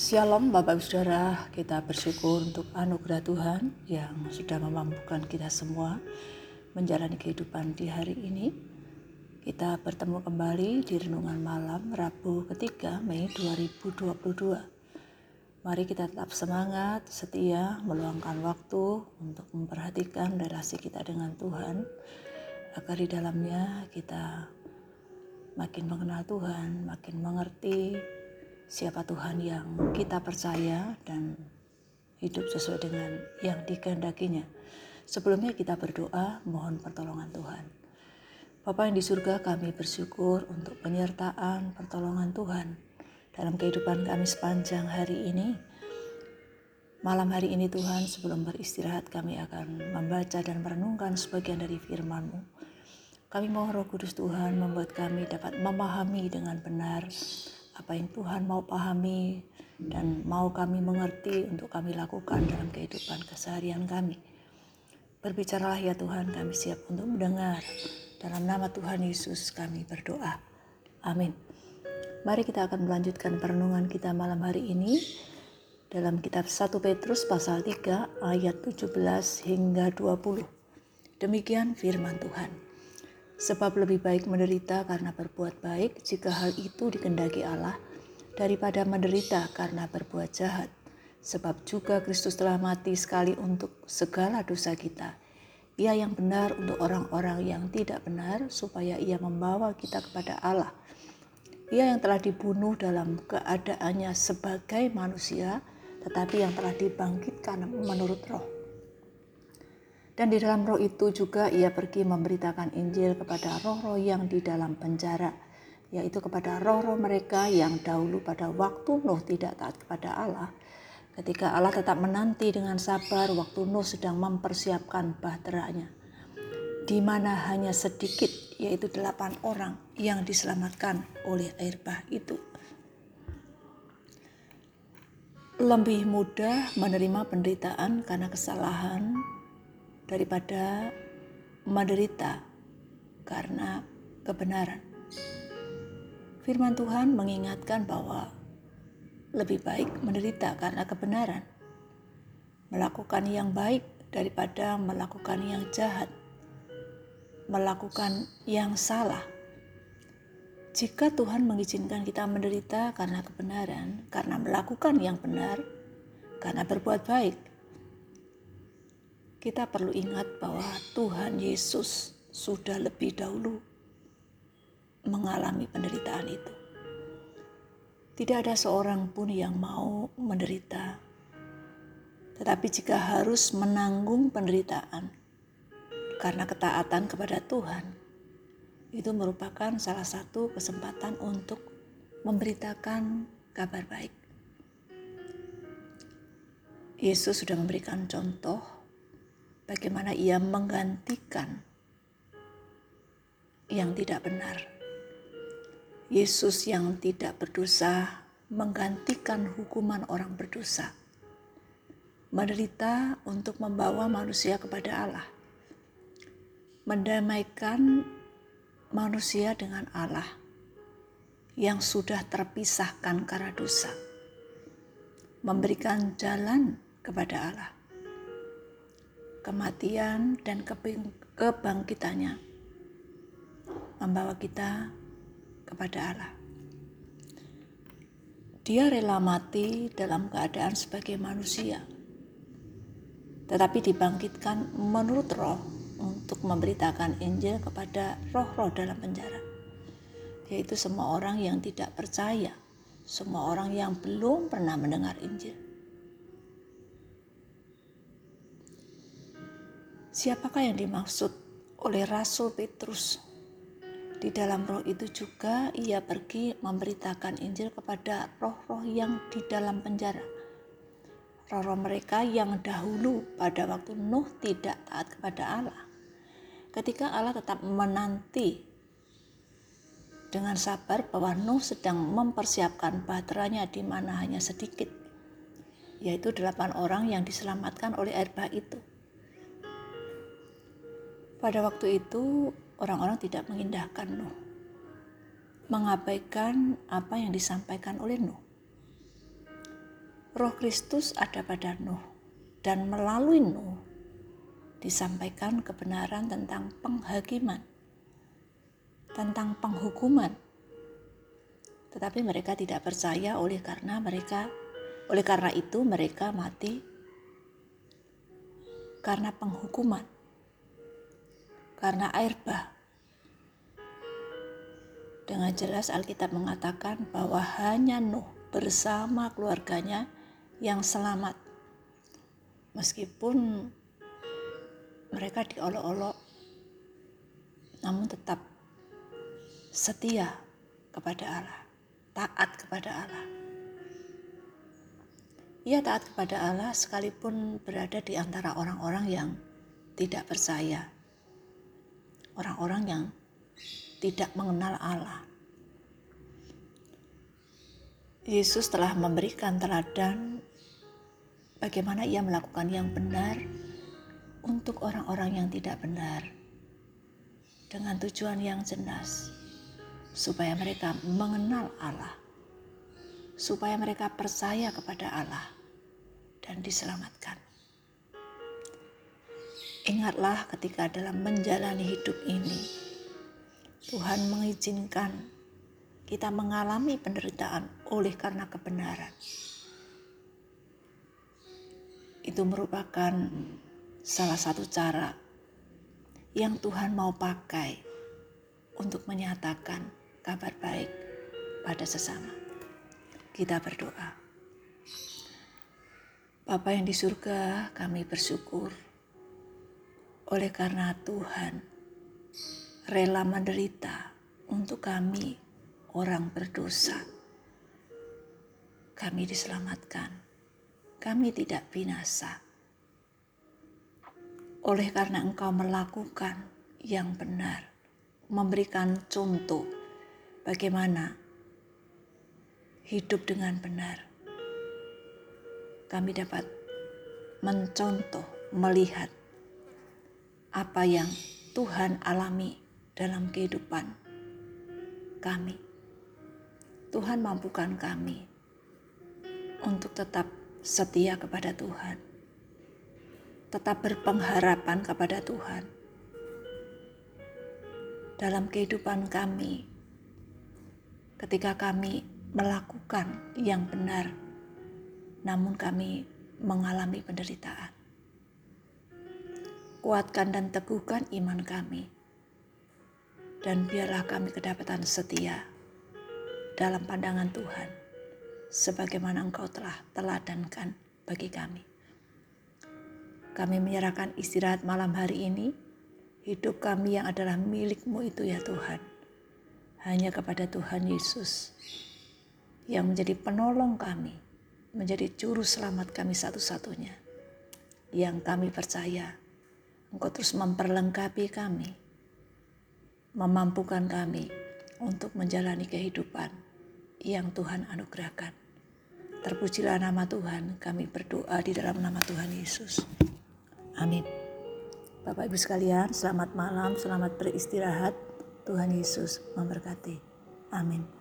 Shalom Bapak Ibu Saudara, kita bersyukur untuk anugerah Tuhan yang sudah memampukan kita semua menjalani kehidupan di hari ini. Kita bertemu kembali di renungan malam Rabu ketiga Mei 2022. Mari kita tetap semangat, setia, meluangkan waktu untuk memperhatikan relasi kita dengan Tuhan agar di dalamnya kita makin mengenal Tuhan, makin mengerti siapa Tuhan yang kita percaya dan hidup sesuai dengan yang dikehendakinya. Sebelumnya kita berdoa mohon pertolongan Tuhan. Bapa yang di surga kami bersyukur untuk penyertaan pertolongan Tuhan dalam kehidupan kami sepanjang hari ini. Malam hari ini Tuhan sebelum beristirahat kami akan membaca dan merenungkan sebagian dari firman-Mu. Kami mohon roh kudus Tuhan membuat kami dapat memahami dengan benar apa yang Tuhan mau pahami dan mau kami mengerti untuk kami lakukan dalam kehidupan keseharian kami. Berbicaralah ya Tuhan, kami siap untuk mendengar. Dalam nama Tuhan Yesus kami berdoa. Amin. Mari kita akan melanjutkan perenungan kita malam hari ini dalam kitab 1 Petrus pasal 3 ayat 17 hingga 20. Demikian firman Tuhan. Sebab lebih baik menderita karena berbuat baik jika hal itu dikendaki Allah daripada menderita karena berbuat jahat. Sebab juga Kristus telah mati sekali untuk segala dosa kita. Ia yang benar untuk orang-orang yang tidak benar supaya ia membawa kita kepada Allah. Ia yang telah dibunuh dalam keadaannya sebagai manusia tetapi yang telah dibangkitkan menurut roh dan di dalam roh itu juga ia pergi memberitakan Injil kepada roh-roh yang di dalam penjara, yaitu kepada roh-roh mereka yang dahulu pada waktu Nuh tidak taat kepada Allah. Ketika Allah tetap menanti dengan sabar waktu Nuh sedang mempersiapkan bahteranya. Di mana hanya sedikit, yaitu delapan orang yang diselamatkan oleh air bah itu. Lebih mudah menerima penderitaan karena kesalahan daripada menderita karena kebenaran. Firman Tuhan mengingatkan bahwa lebih baik menderita karena kebenaran, melakukan yang baik daripada melakukan yang jahat, melakukan yang salah. Jika Tuhan mengizinkan kita menderita karena kebenaran, karena melakukan yang benar, karena berbuat baik, kita perlu ingat bahwa Tuhan Yesus sudah lebih dahulu mengalami penderitaan itu. Tidak ada seorang pun yang mau menderita, tetapi jika harus menanggung penderitaan karena ketaatan kepada Tuhan, itu merupakan salah satu kesempatan untuk memberitakan kabar baik. Yesus sudah memberikan contoh bagaimana ia menggantikan yang tidak benar. Yesus yang tidak berdosa menggantikan hukuman orang berdosa. Menderita untuk membawa manusia kepada Allah. Mendamaikan manusia dengan Allah yang sudah terpisahkan karena dosa. Memberikan jalan kepada Allah kematian dan kebangkitannya membawa kita kepada Allah. Dia rela mati dalam keadaan sebagai manusia, tetapi dibangkitkan menurut roh untuk memberitakan Injil kepada roh-roh dalam penjara, yaitu semua orang yang tidak percaya, semua orang yang belum pernah mendengar Injil. Siapakah yang dimaksud oleh Rasul Petrus? Di dalam roh itu juga ia pergi memberitakan Injil kepada roh-roh yang di dalam penjara. Roh-roh mereka yang dahulu pada waktu Nuh tidak taat kepada Allah. Ketika Allah tetap menanti dengan sabar bahwa Nuh sedang mempersiapkan bahteranya di mana hanya sedikit, yaitu delapan orang yang diselamatkan oleh air bah itu. Pada waktu itu, orang-orang tidak mengindahkan Nuh, mengabaikan apa yang disampaikan oleh Nuh. Roh Kristus ada pada Nuh dan melalui Nuh disampaikan kebenaran tentang penghakiman, tentang penghukuman. Tetapi mereka tidak percaya oleh karena mereka oleh karena itu mereka mati karena penghukuman, karena air bah. Dengan jelas Alkitab mengatakan bahwa hanya Nuh bersama keluarganya yang selamat. Meskipun mereka diolok-olok, namun tetap setia kepada Allah, taat kepada Allah. Ia taat kepada Allah sekalipun berada di antara orang-orang yang tidak percaya, orang-orang yang tidak mengenal Allah. Yesus telah memberikan teladan bagaimana ia melakukan yang benar untuk orang-orang yang tidak benar dengan tujuan yang jelas supaya mereka mengenal Allah supaya mereka percaya kepada Allah dan diselamatkan. Ingatlah ketika dalam menjalani hidup ini Tuhan mengizinkan kita mengalami penderitaan oleh karena kebenaran. Itu merupakan salah satu cara yang Tuhan mau pakai untuk menyatakan kabar baik pada sesama. Kita berdoa. Bapa yang di surga, kami bersyukur oleh karena Tuhan rela menderita untuk kami, orang berdosa. Kami diselamatkan, kami tidak binasa. Oleh karena Engkau melakukan yang benar, memberikan contoh bagaimana hidup dengan benar, kami dapat mencontoh, melihat apa yang Tuhan alami dalam kehidupan kami. Tuhan mampukan kami untuk tetap setia kepada Tuhan, tetap berpengharapan kepada Tuhan dalam kehidupan kami. Ketika kami melakukan yang benar, namun kami mengalami penderitaan. Kuatkan dan teguhkan iman kami dan biarlah kami kedapatan setia dalam pandangan Tuhan, sebagaimana Engkau telah teladankan bagi kami. Kami menyerahkan istirahat malam hari ini, hidup kami yang adalah milikmu itu ya Tuhan. Hanya kepada Tuhan Yesus yang menjadi penolong kami, menjadi juru selamat kami satu-satunya. Yang kami percaya, Engkau terus memperlengkapi kami memampukan kami untuk menjalani kehidupan yang Tuhan anugerahkan. Terpujilah nama Tuhan, kami berdoa di dalam nama Tuhan Yesus. Amin. Bapak Ibu sekalian, selamat malam, selamat beristirahat. Tuhan Yesus memberkati. Amin.